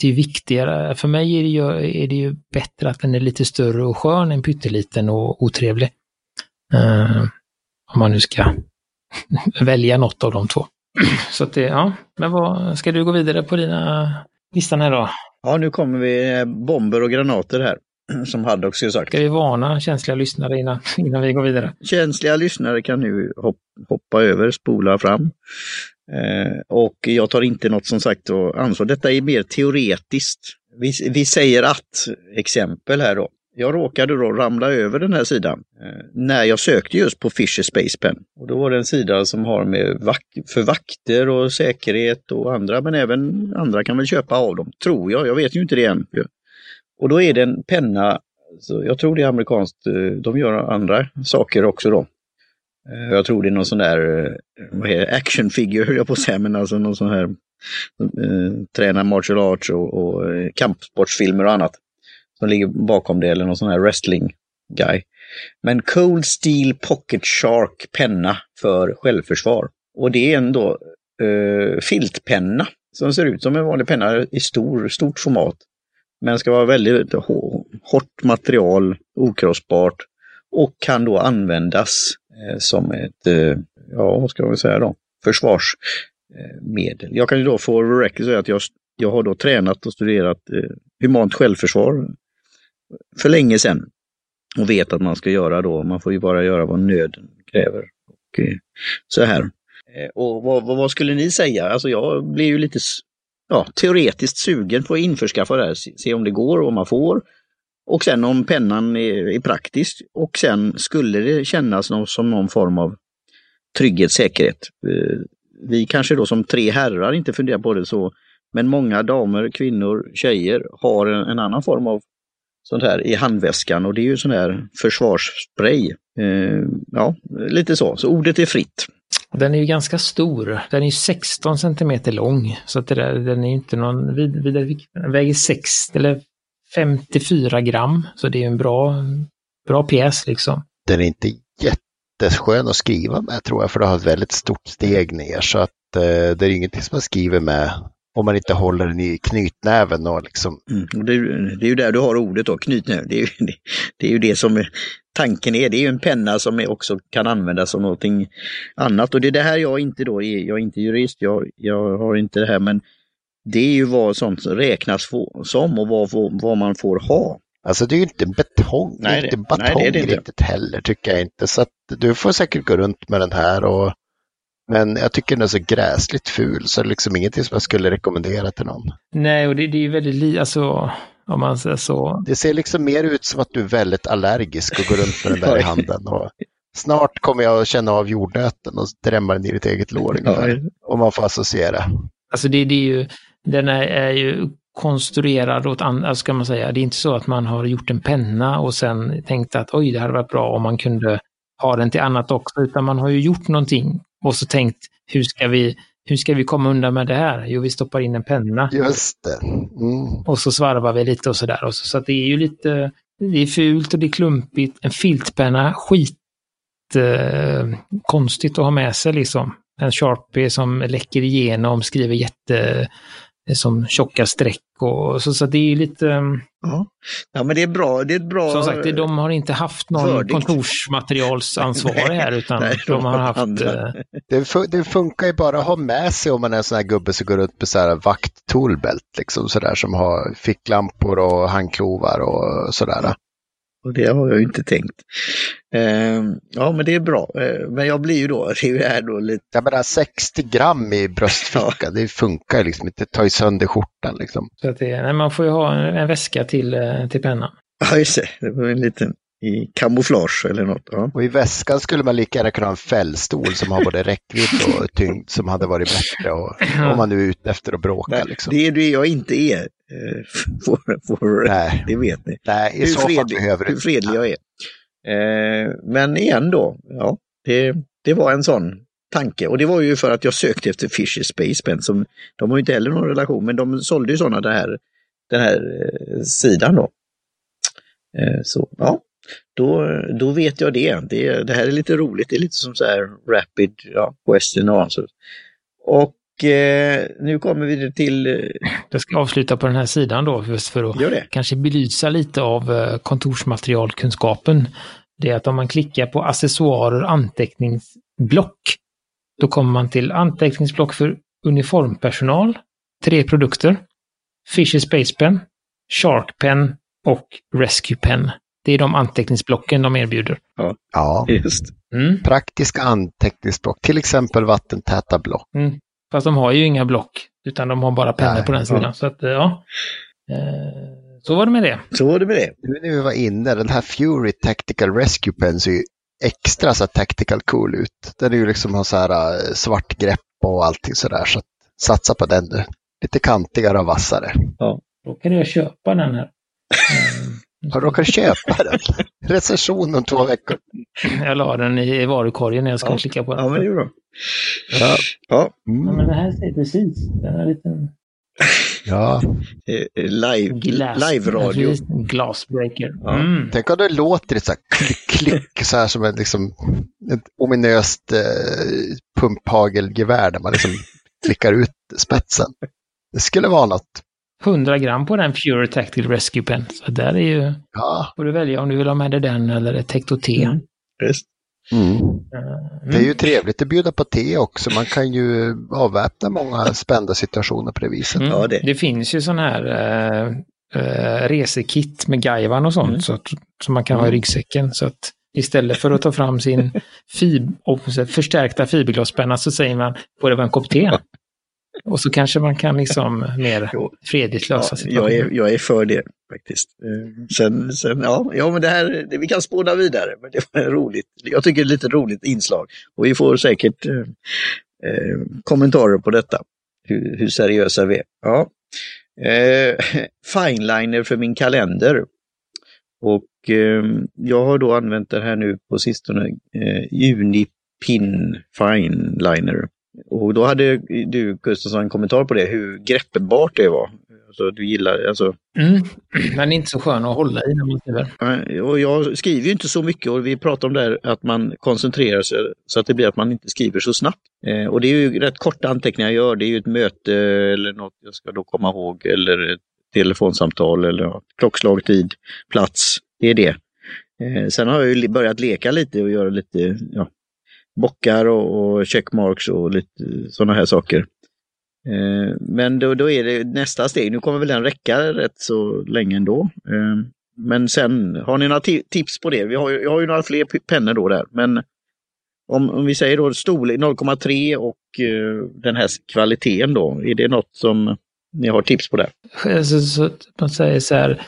det är viktigare, för mig är det, ju, är det ju bättre att den är lite större och skön än pytteliten och otrevlig. Uh, om man nu ska [LAUGHS] välja något av de två. [CLEARS THROAT] Så att det, ja, men vad, ska du gå vidare på dina listan här då? Ja, nu kommer vi bomber och granater här, [CLEARS THROAT] som hade också sagt. Ska vi varna känsliga lyssnare innan, innan vi går vidare? Känsliga lyssnare kan nu hoppa över, spola fram. Eh, och jag tar inte något som sagt ansvar. Detta är mer teoretiskt. Vi, vi säger att, exempel här då. Jag råkade då ramla över den här sidan eh, när jag sökte just på Fisher Space Pen. Och då var det en sida som har med vak för vakter och säkerhet och andra, men även andra kan väl köpa av dem, tror jag. Jag vet ju inte det än. Och då är det en penna, så jag tror det är amerikanskt, eh, de gör andra saker också då. Eh, jag tror det är någon sån där eh, vad är det, action figure, [LAUGHS] höll jag på att säga, men alltså någon sån här eh, tränar martial arts och, och eh, kampsportsfilmer och annat. Som ligger bakom det, eller någon sån här wrestling guy. Men Cold Steel Pocket Shark penna för självförsvar. Och det är ändå eh, filtpenna som ser ut som en vanlig penna i stor, stort format. Men ska vara väldigt hårt material, okrossbart och kan då användas Eh, som ett, eh, ja vad ska man säga då, försvarsmedel. Eh, jag kan ju då få record säga att jag, jag har då tränat och studerat eh, humant självförsvar för länge sedan. Och vet att man ska göra då, man får ju bara göra vad nöden kräver. Och, så här. Och vad, vad, skulle ni säga? Alltså jag blir ju lite ja, teoretiskt sugen på att införskaffa det här, se om det går och om man får. Och sen om pennan är, är praktisk och sen skulle det kännas någon, som någon form av trygghet, säkerhet. Eh, vi kanske då som tre herrar inte funderar på det så, men många damer, kvinnor, tjejer har en, en annan form av sånt här i handväskan och det är ju sån här försvarsspray. Eh, ja, lite så. Så ordet är fritt. Den är ju ganska stor. Den är 16 centimeter lång. Så att det där, den är inte någon vidare vid, Den väger 6 eller 54 gram, så det är en bra, bra pjäs liksom. Den är inte jätteskön att skriva med tror jag, för det har ett väldigt stort steg ner. Så att eh, det är ingenting som man skriver med om man inte håller den i knytnäven. Och liksom... Mm, och det, är, det, är ju där du har ordet då, knytnäven. Det är, ju, det, det är ju det som tanken är. Det är ju en penna som också kan användas som någonting annat. Och det är det här jag inte då är. Jag är inte jurist, jag, jag har inte det här, men det är ju vad sånt räknas som och vad, vad man får ha. Alltså det är ju inte betong, nej, det är inte batong nej, det är det inte. riktigt heller tycker jag inte. Så att du får säkert gå runt med den här och men jag tycker den är så gräsligt ful så det är liksom ingenting som jag skulle rekommendera till någon. Nej, och det, det är ju väldigt li, alltså om man säger så. Det ser liksom mer ut som att du är väldigt allergisk och går runt med den där i handen. Och snart kommer jag att känna av jordnöten och drämma den i ditt eget lår. Ja. Om man får associera. Alltså det, det är ju, den är, är ju konstruerad åt andra, ska man säga. Det är inte så att man har gjort en penna och sen tänkt att oj, det hade varit bra om man kunde ha den till annat också, utan man har ju gjort någonting och så tänkt hur ska vi, hur ska vi komma undan med det här? Jo, vi stoppar in en penna. Just det. Mm. Och så svarvar vi lite och sådär. Så, så att det är ju lite, det är fult och det är klumpigt. En filtpenna, skit eh, konstigt att ha med sig liksom. En Sharpie som läcker igenom, skriver jätte som tjocka streck och så, så det är lite... Ja. ja, men det är bra. Det är ett bra... Som sagt, de har inte haft någon Fördigt. kontorsmaterialsansvarig [LAUGHS] här utan nej, de har haft... andra. eh, Det, fun- det funkar ju bara att ha med sig om man är en sån här gubbe som går runt med så här vakt-toolbelt, liksom sådär som har ficklampor och handklovar och sådär. Och det har jag ju inte tänkt. Eh, ja, men det är bra. Eh, men jag blir ju då, [LAUGHS] det är ju här då lite... Jag menar 60 gram i [LAUGHS] bröstficka, det funkar ju liksom inte. Det tar ju sönder skjortan liksom. Så att det, nej, man får ju ha en, en väska till, eh, till pennan. Ja, just det. Det var en liten i kamouflage eller något. Ja. Och i väskan skulle man lika gärna kunna ha en fällstol som har både räckvidd och tyngd som hade varit bättre. Och, om man nu är ute efter att bråka Nej, liksom. Det är det jag inte är. Eh, [LAUGHS] för, för, Nej. Det vet ni. Nej, i Hur så fall fredlig, behöver hur fredlig jag är. Eh, men igen då, ja, det, det var en sån tanke. Och det var ju för att jag sökte efter Fisher Space Pen. Som, de har ju inte heller någon relation, men de sålde ju sådana där, den här eh, sidan då. Eh, så ja, då, då vet jag det. det. Det här är lite roligt. Det är lite som så här rapid ja, question and answer. Och eh, nu kommer vi till, eh, Jag ska avsluta på den här sidan då, just för att kanske belysa lite av eh, kontorsmaterialkunskapen. Det är att om man klickar på accessoarer anteckningsblock, då kommer man till anteckningsblock för uniformpersonal, tre produkter, Fisher Space Pen, Shark Pen och Rescue Pen. Det är de anteckningsblocken de erbjuder. Ja, Just. Mm. praktiska anteckningsblock, till exempel vattentäta block. Mm. Fast de har ju inga block, utan de har bara pennor på den sidan. ja. Så att, eh, ja. Eh, Så var det med det. Så var det med det. Nu när vi var inne, den här Fury Tactical Rescue Pen ser ju extra så tactical cool ut. Den är ju liksom har så här äh, svart grepp och allting sådär. Så att satsa på den du. Lite kantigare och vassare. Då kan jag köpa den här. [LAUGHS] Har du råkat köpa den? [LAUGHS] Recension om två veckor. Jag la den i varukorgen när jag skulle Ja. klicka på den. Ja, men det är bra. Ja. Ja, Ja, Mm. men det här ser precis. Den är liten ja. live, glass, live-radio. precis, Glassbreaker. Ja. Mm. Tänk om det låter så här klick, klick så här som ett, liksom, ett ominöst eh, pumphagelgevär där man liksom klickar ut spetsen. Det skulle vara något. 100 gram på den Pure Tactile Rescue Pen. Så där är ju, Ja. får du välja om du vill ha med dig den eller ett Tecto T. Mm. Mm. Mm. Det är ju trevligt att bjuda på te också. Man kan ju avväpna många spända situationer på det viset. Mm. Ja, det. det. finns ju sån här eh, eh, resekit med gaivan och sånt Mm. så att, som man kan ha i ryggsäcken. Så att istället för att ta fram sin [LAUGHS] fib och förstärkta fiberglaspenna så säger man, får det vara en kopp te? Och så kanske man kan liksom mer fredligt Ja, lösa jag, situationen. är, jag är för det faktiskt. Eh, Sen, sen ja, ja, men det här, det, vi kan spåna vidare. Men det var roligt. Jag tycker det är lite roligt inslag. Och vi får säkert eh, eh, kommentarer på detta. Hur, hur seriösa vi är. Ja. Eh, [LAUGHS] fineliner för min kalender. Och eh, jag har då använt det här nu på sistone. Eh, Unipin Fineliner. Och då hade du Gustafsson en kommentar på det, hur greppbart det var. Alltså, du gillar, alltså, Mm. Men inte så skön att hålla i när man skriver. och jag skriver ju inte så mycket och vi pratar om det här att man koncentrerar sig så att det blir att man inte skriver så snabbt. Eh, och det är ju rätt korta anteckningar jag gör, det är ju ett möte eller något jag ska då komma ihåg eller ett telefonsamtal eller ja, klockslag, tid, plats. Det är det. Eh, sen har jag ju börjat leka lite och göra lite ja, bockar och, och checkmarks och lite sådana här saker. Eh, men då, då är det nästa steg. Nu kommer väl den räcka rätt så länge ändå. Eh, men sen, har ni några tips på det? Vi har, ju- jag har ju några fler pennor då där. Men om, om vi säger då storlek 0,3 och eh, den här kvaliteten då. Är det något som ni har tips på där? Alltså, så, så man säger så här,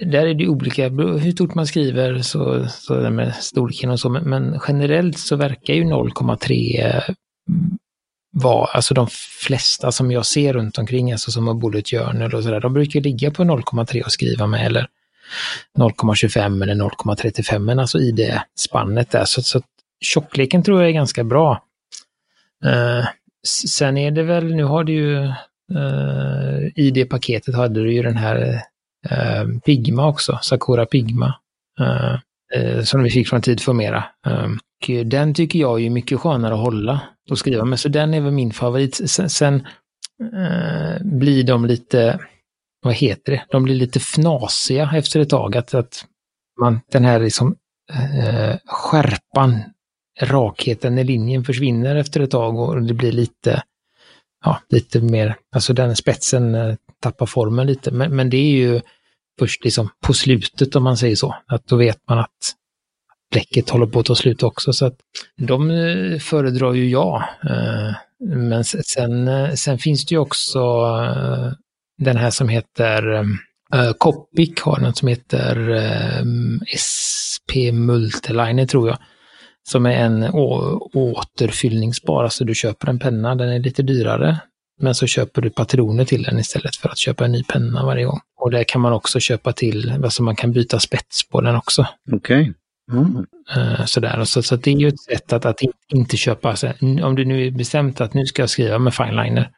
där är det olika, hur stort man skriver så, så det med storleken och så, men, men generellt så verkar ju 0,3 mm, vara, alltså de flesta som jag ser runt omkring, alltså som har bullet journal och sådär, de brukar ligga på 0,3 och skriva med eller 0,25 eller 0,35, men alltså i det spannet där. Så, så tjockleken tror jag är ganska bra. Uh, sen är det väl, nu har du ju uh, i det paketet hade du ju den här Ehm, Pigma också, Sakura Pigma. Ehm, eh, som vi fick från Tid för Mera. Ehm, den tycker jag är mycket skönare att hålla och skriva med, så den är väl min favorit. Sen, sen eh, blir de lite, vad heter det, de blir lite fnasiga efter ett tag. Att, att man, den här liksom, eh, skärpan rakheten i linjen försvinner efter ett tag och det blir lite, ja, lite mer, alltså den spetsen eh, tappar formen lite. Men, men det är ju först liksom på slutet om man säger så, att då vet man att bläcket håller på att ta slut också. Så att de eh, föredrar ju jag. Eh, men sen, eh, sen finns det ju också den här som heter Copic har den som heter SP Multiliner tror jag som är en återfyllningsbar, alltså du köper en penna, den är lite dyrare, men så köper du patroner till den istället för att köpa en ny penna varje gång. Och där kan man också köpa till, alltså man kan byta spets på den också. Okej. Okay. Mm. Eh, sådär, så, så det är ju ett sätt att, att inte köpa, alltså, om du nu är bestämt att nu ska jag skriva med fineliner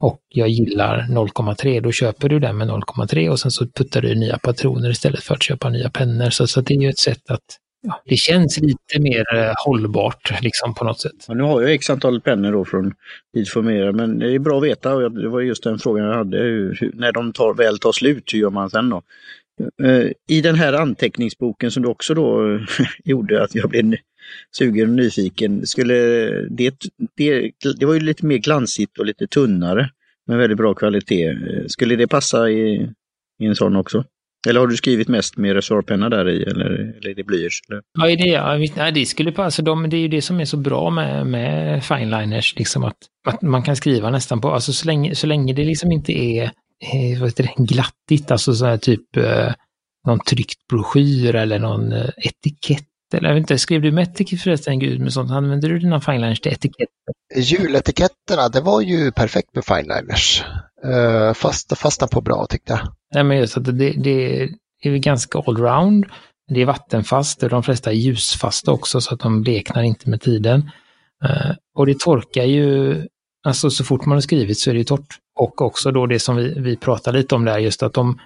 och jag gillar 0,3, då köper du den med 0,3 och sen så puttar du nya patroner istället för att köpa nya pennor. Så, så det är ju ett sätt att ja, det känns lite mer eh, hållbart liksom på något sätt. Ja, nu har jag x antal pennor då från Idformera, men det är bra att veta och det var just den frågan jag hade. Hur, hur, när de tar, väl tar slut, hur gör man sen då? Uh, I den här anteckningsboken som du också då [LAUGHS] gjorde att jag blev sugen och nyfiken, skulle det, det, det var ju lite mer glansigt och lite tunnare med väldigt bra kvalitet. Skulle det passa i, i en sån också? Eller har du skrivit mest med reservpenna där i eller, eller är det blyerts? Ja, det, ja, nej, det skulle passa. Alltså, de, det är ju det som är så bra med, med fineliners, liksom att, att man kan skriva nästan på, alltså så länge, så länge det liksom inte är eh, vad heter det, glattigt, alltså så här typ eh, någon tryckt broschyr eller någon eh, etikett. Eller jag vet inte, skrev du med etikett förresten, Gud, med sånt? Använder du dina fineliners till etiketter? Juletiketterna, det var ju perfekt med fineliners. Uh, fast, fastnade på bra tyckte jag. Nej, men just att det, det är ganska allround. Det är vattenfast och de flesta är ljusfasta också så att de bleknar inte med tiden. Uh, och det torkar ju, alltså så fort man har skrivit så är det ju torrt. Och också då det som vi, vi pratade lite om där, just att de,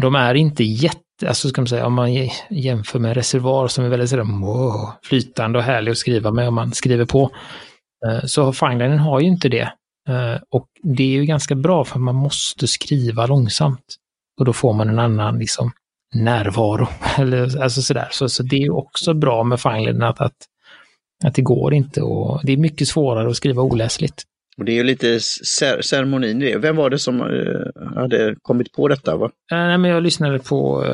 de är inte jätte, alltså ska man säga, om man jämför med reservoar som är väldigt sådär, wow, flytande och härlig att skriva med om man skriver på. Uh, så Fanglinen har ju inte det. Uh, och det är ju ganska bra för man måste skriva långsamt. Och då får man en annan liksom, närvaro. [LAUGHS] Eller, alltså sådär. Så, så det är också bra med finelinen att, att, att det går inte och det är mycket svårare att skriva oläsligt. Och det är ju lite cer ceremonin i det. Vem var det som uh, hade kommit på detta? Va? Uh, nej, men jag lyssnade på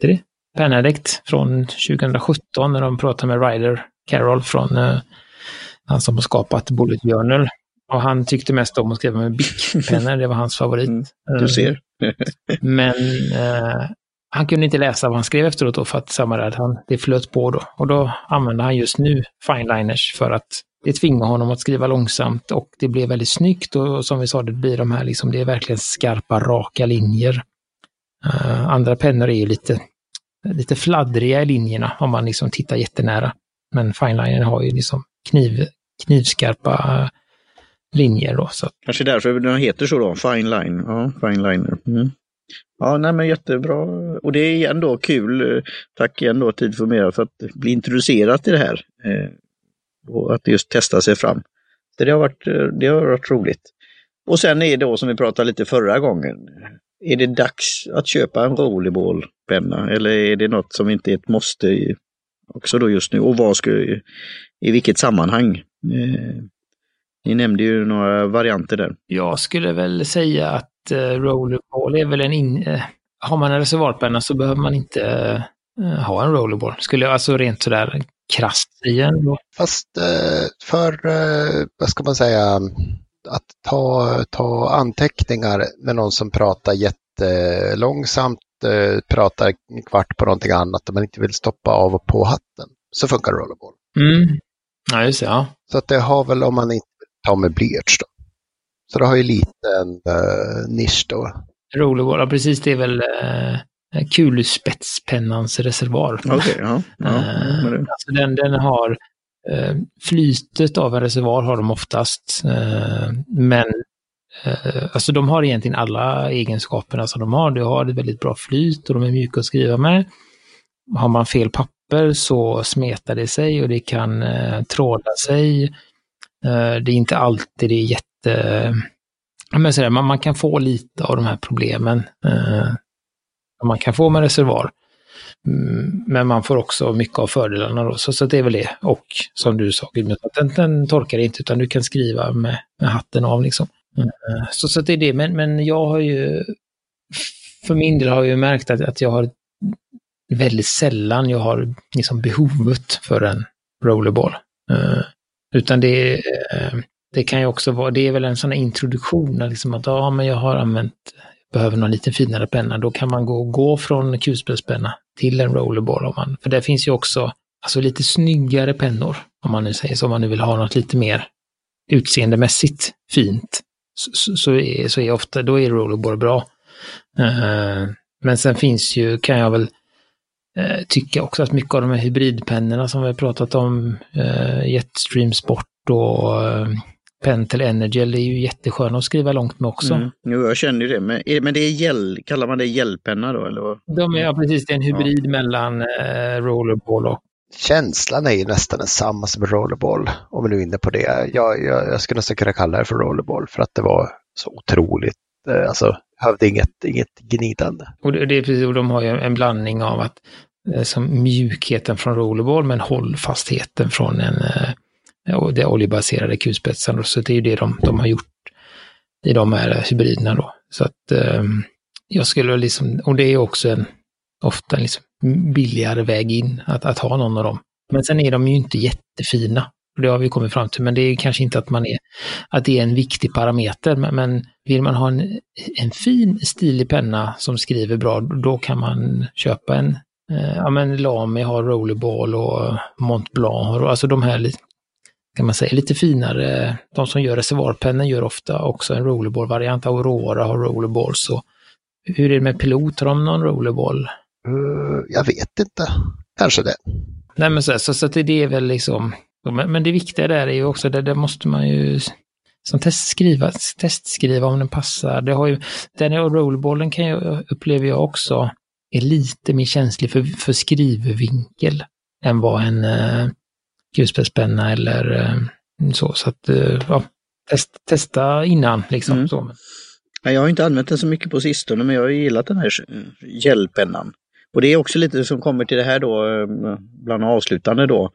det? Benedict från 2017 när de pratade med Ryder Carroll från uh, han som har skapat Bullet Journal. Och han tyckte mest om att skriva med Bic-pennor, det var hans favorit. Mm, du ser. [LAUGHS] Men eh, han kunde inte läsa vad han skrev efteråt då för att samma där, han, det flöt på då. Och då använde han just nu fineliners för att det tvingar honom att skriva långsamt och det blev väldigt snyggt och som vi sa, det blir de här liksom, det är verkligen skarpa, raka linjer. Uh, andra pennor är ju lite, lite fladdriga i linjerna om man liksom tittar jättenära. Men fineliner har ju liksom kniv, knivskarpa linjer. Då, så. Kanske därför den heter så då, fine line. Ja, fine liner. Mm. Ja, nej men jättebra. Och det är igen då kul, tack igen då Tid för mer för att bli introducerad till det här. Eh, och att just testa sig fram. Så det har varit, eh, det har varit roligt. Och sen är det då som vi pratade lite förra gången. Är det dags att köpa en rollerballpenna eller är det något som inte är ett måste också då just nu? Och vad ska, i vilket sammanhang? Eh, ni nämnde ju några varianter där. Jag skulle väl säga att eh, rollerball är väl en... In, eh, har man en reservoarpenna så behöver man inte eh, ha en rollerball. Skulle jag alltså rent sådär krasst igen. Då. Fast för, vad ska man säga, att ta, ta anteckningar med någon som pratar jättelångsamt, eh, pratar en kvart på någonting annat och man inte vill stoppa av och på hatten, så funkar rollerball. Mm. Ja, just det. Ja. Så att det har väl om man inte tar med blyerts då. Så det har ju lite en uh, nisch då. Rollerball, ja precis det är väl eh, kulspetspennans reservoar. Okej, okay, ja. ja eh, alltså den, den har eh, flytet av en reservoar har de oftast. Eh, men eh, Eh, alltså de har egentligen alla egenskaperna som de har. De har ett väldigt bra flyt och de är mjuka att skriva med. Har man fel papper så smetar det sig och det kan eh, tråda sig. Eh, det är inte alltid det är jätte... Men sådär, man, man kan få lite av de här problemen. Eh, man kan få med reservoar. Mm, men man får också mycket av fördelarna då, så, så det är väl det. Och som du sa, den, den torkar inte utan du kan skriva med, med hatten av liksom. Mm. Eh, så, så det är det, men, men jag har ju, för min del har jag ju märkt att, att jag har väldigt sällan jag har liksom behovet för en rollerball. Uh, utan det, uh, det kan ju också vara, det är väl en sån här introduktion, liksom att ja, men jag har använt, behöver någon lite finare penna, då kan man gå, gå från kulspetspenna till en rollerball. Om man, för det finns ju också alltså lite snyggare pennor, om man nu säger så, om man nu vill ha något lite mer utseendemässigt fint. Så, så, är, så är ofta, då är rollerball bra. Uh, men sen finns ju, kan jag väl uh, tycka också att mycket av de här hybridpennorna som vi har pratat om, uh, Jetstream Sport och Pentel Energel är ju jättesköna att skriva långt med också. Mm. Jo, jag känner ju det. Men, men det är gel, kallar man det gelpenna då? Eller? De är, ja, precis. Det är en hybrid ja. mellan rollerball och... Känslan är ju nästan densamma som rollerball, om vi nu är inne på det. Jag, jag, jag skulle nästan kunna kalla det för rollerball för att det var så otroligt, eh, alltså behövde inget, inget gnidande. Och det, är precis, och de har ju en blandning av att eh, som mjukheten från rollerball men hållfastheten från en eh, och det oljebaserade kulspetsarna. Så det är ju det de, de har gjort i de här hybriderna då. Så att eh, jag skulle liksom, och det är också en ofta liksom billigare väg in att, att ha någon av dem. Men sen är de ju inte jättefina. Det har vi kommit fram till, men det är kanske inte att man är, att det är en viktig parameter. Men, men vill man ha en, en fin stilig penna som skriver bra, då kan man köpa en eh, ja men Lamy har Rollerball och Mont Blanc, alltså de här kan man säga, lite finare. De som gör reservoarpennor gör ofta också en rollerball-variant. Aurora har Rollerballs hur är det med pilot? Har de någon rollerball? Uh, jag vet inte. Kanske det. Nej men så, så, så det är väl liksom, men, men det viktiga där är ju också, det, det måste man ju som testskriva, testskriva om den passar. Det har ju, den rollerballen kan jag, upplever jag också är lite mer känslig för, för skrivvinkel än vad en uh, kulspetspenna eller eh, så. Så att, eh, ja, test, testa innan liksom. Mm. Så. Jag har inte använt den så mycket på sistone, men jag har gillat den här gelpennan. Och det är också lite som kommer till det här då, eh, bland avslutande då,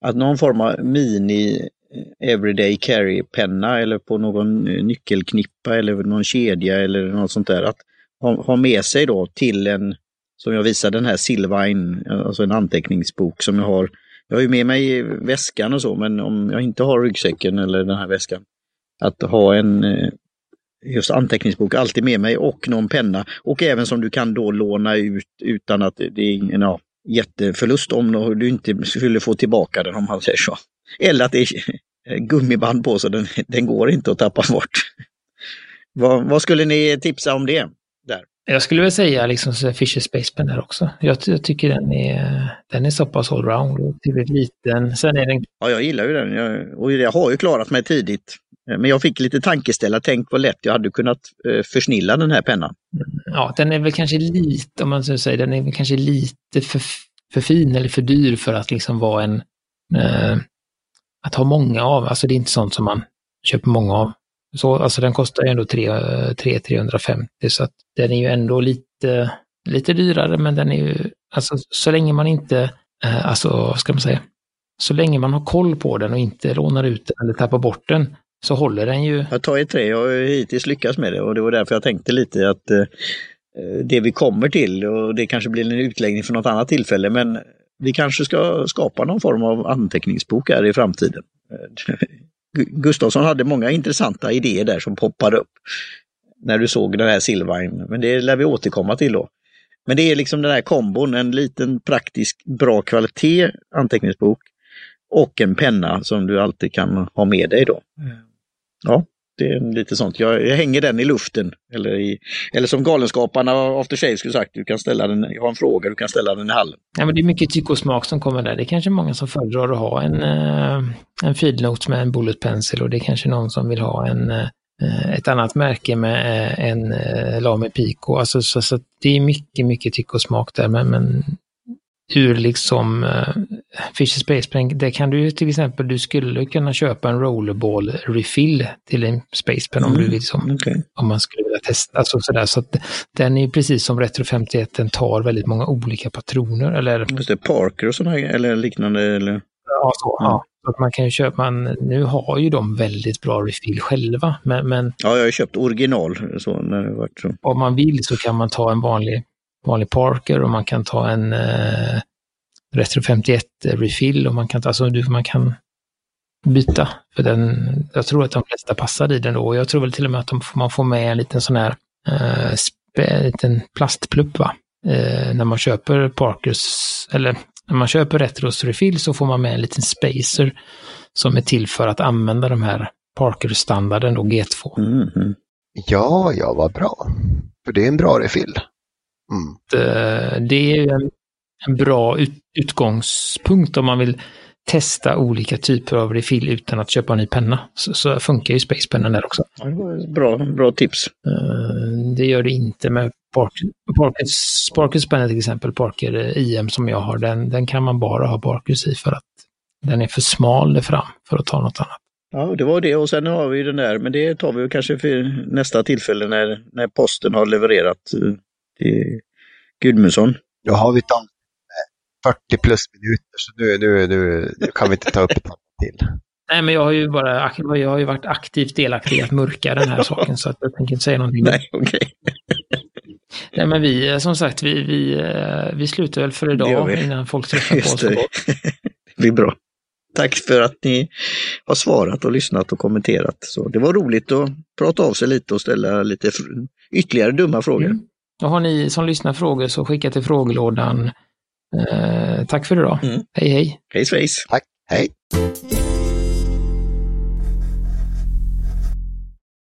att någon form av mini eh, everyday carry-penna eller på någon eh, nyckelknippa eller någon kedja eller något sånt där. Att ha, ha med sig då till en, som jag visade den här Silvine, alltså en anteckningsbok som jag har jag har ju med mig väskan och så, men om jag inte har ryggsäcken eller den här väskan, att ha en just anteckningsbok alltid med mig och någon penna. Och även som du kan då låna ut utan att det är en ja, jätteförlust om du inte skulle få tillbaka den om man säger så. Eller att det är [LAUGHS] gummiband på så den, den går inte att tappa bort. vad, vad skulle ni tipsa om det? Där? Jag skulle väl säga liksom Fisher Space Pen där också. Jag, jag, tycker den är, den är så pass allround och tillräckligt liten. Sen är den... Ja, jag gillar ju den. Jag, och jag har ju klarat mig tidigt. Eh, men jag fick lite tankeställa. Tänk vad lätt jag hade kunnat eh, försnilla den här pennan. Ja, den är väl kanske lite, om man så säger, den är väl kanske lite för, för fin eller för dyr för att liksom vara en... Eh, att ha många av. Alltså det är inte sånt som man köper många av. Så, alltså den kostar ju ändå 3-350 eh, så att den är ju ändå lite, lite dyrare men den är ju, alltså så länge man inte, eh, alltså vad ska man säga, så länge man har koll på den och inte lånar ut den eller tappar bort den så håller den ju. Jag tar i tre, jag har hittills lyckats med det och det var därför jag tänkte lite att eh, det vi kommer till och det kanske blir en utläggning för något annat tillfälle men vi kanske ska skapa någon form av anteckningsbok här i framtiden. [LAUGHS] Gustavsson hade många intressanta idéer där som poppade upp när du såg den här Silvine, men det lär vi återkomma till då. Men det är liksom den här kombon, en liten praktisk bra kvalitet anteckningsbok och en penna som du alltid kan ha med dig då. Ja, det är lite sånt. Jag, jag hänger den i luften. Eller, i, eller som Galenskaparna After Shave skulle sagt, du kan ställa den, jag har en fråga, du kan ställa den i hallen. Ja, men det är mycket tycke och smak som kommer där. Det är kanske många som föredrar att ha en, eh, en feednote med en bullet pencil och det är kanske någon som vill ha en eh, ett annat märke med eh, en Lame Pico. Alltså, så, så, det är mycket, mycket tycke och smak där, men, men ur liksom uh, Fisher Space Pen, det kan du ju till exempel, du skulle kunna köpa en rollerball refill till en Space Pen mm. om du vill som, okay. om man skulle vilja testa. Alltså sådär, så att den är precis som Retro 51, den tar väldigt många olika patroner. Eller, Just det, Parker och sådana eller liknande? Eller? Ja, så, mm. ja. Att man kan ju köpa, man, nu har ju de väldigt bra refill själva. Men, men, ja, jag har köpt original så när det varit så. Om man vill så kan man ta en vanlig vanlig Parker och man kan ta en eh, Retro 51 eh, refill och man kan, alltså, man kan byta. För den, jag tror att de flesta passar i den då. Och jag tror väl till och med att de, man får med en liten sån här eh, spe, liten plastplupp va? Eh, när man köper Parkers, eller när man köper Retros refill så får man med en liten spacer som är till för att använda de här Parker-standarden och G2. Mm -hmm. Ja, ja, vad bra. För det är en bra refill. Mm. Det är en, en bra ut, utgångspunkt om man vill testa olika typer av refill utan att köpa en ny penna. Så, så funkar ju Spacepennan där också. Bra, bra tips. Uh, det gör det inte med Parker, Parkers, Parkers penna till exempel, Parker IM som jag har, den, den kan man bara ha Parkers i för att den är för smal där fram för att ta något annat. Ja, det var det och sen har vi den där, men det tar vi kanske för nästa tillfälle när, när posten har levererat eh, till Gudmundsson. Då har vi tagit 40 plus minuter, så nu, nu, nu, nu kan vi inte ta upp ett till. Nej, men jag har ju bara jag har ju varit aktivt delaktig i att mörka den här saken, så att jag tänker inte säga någonting. Nej, okej. Okay. [LAUGHS] Nej, men vi, som sagt, vi, vi, vi slutar väl för idag innan folk träffar på oss. Det. [LAUGHS] det blir bra. Tack för att ni har svarat och lyssnat och kommenterat. Så det var roligt att prata av sig lite och ställa lite ytterligare dumma frågor. Mm. Och har ni som lyssnar frågor så skicka till frågelådan. Eh, tack för idag. Mm. Hej hej! Hej svejs! Tack, hej!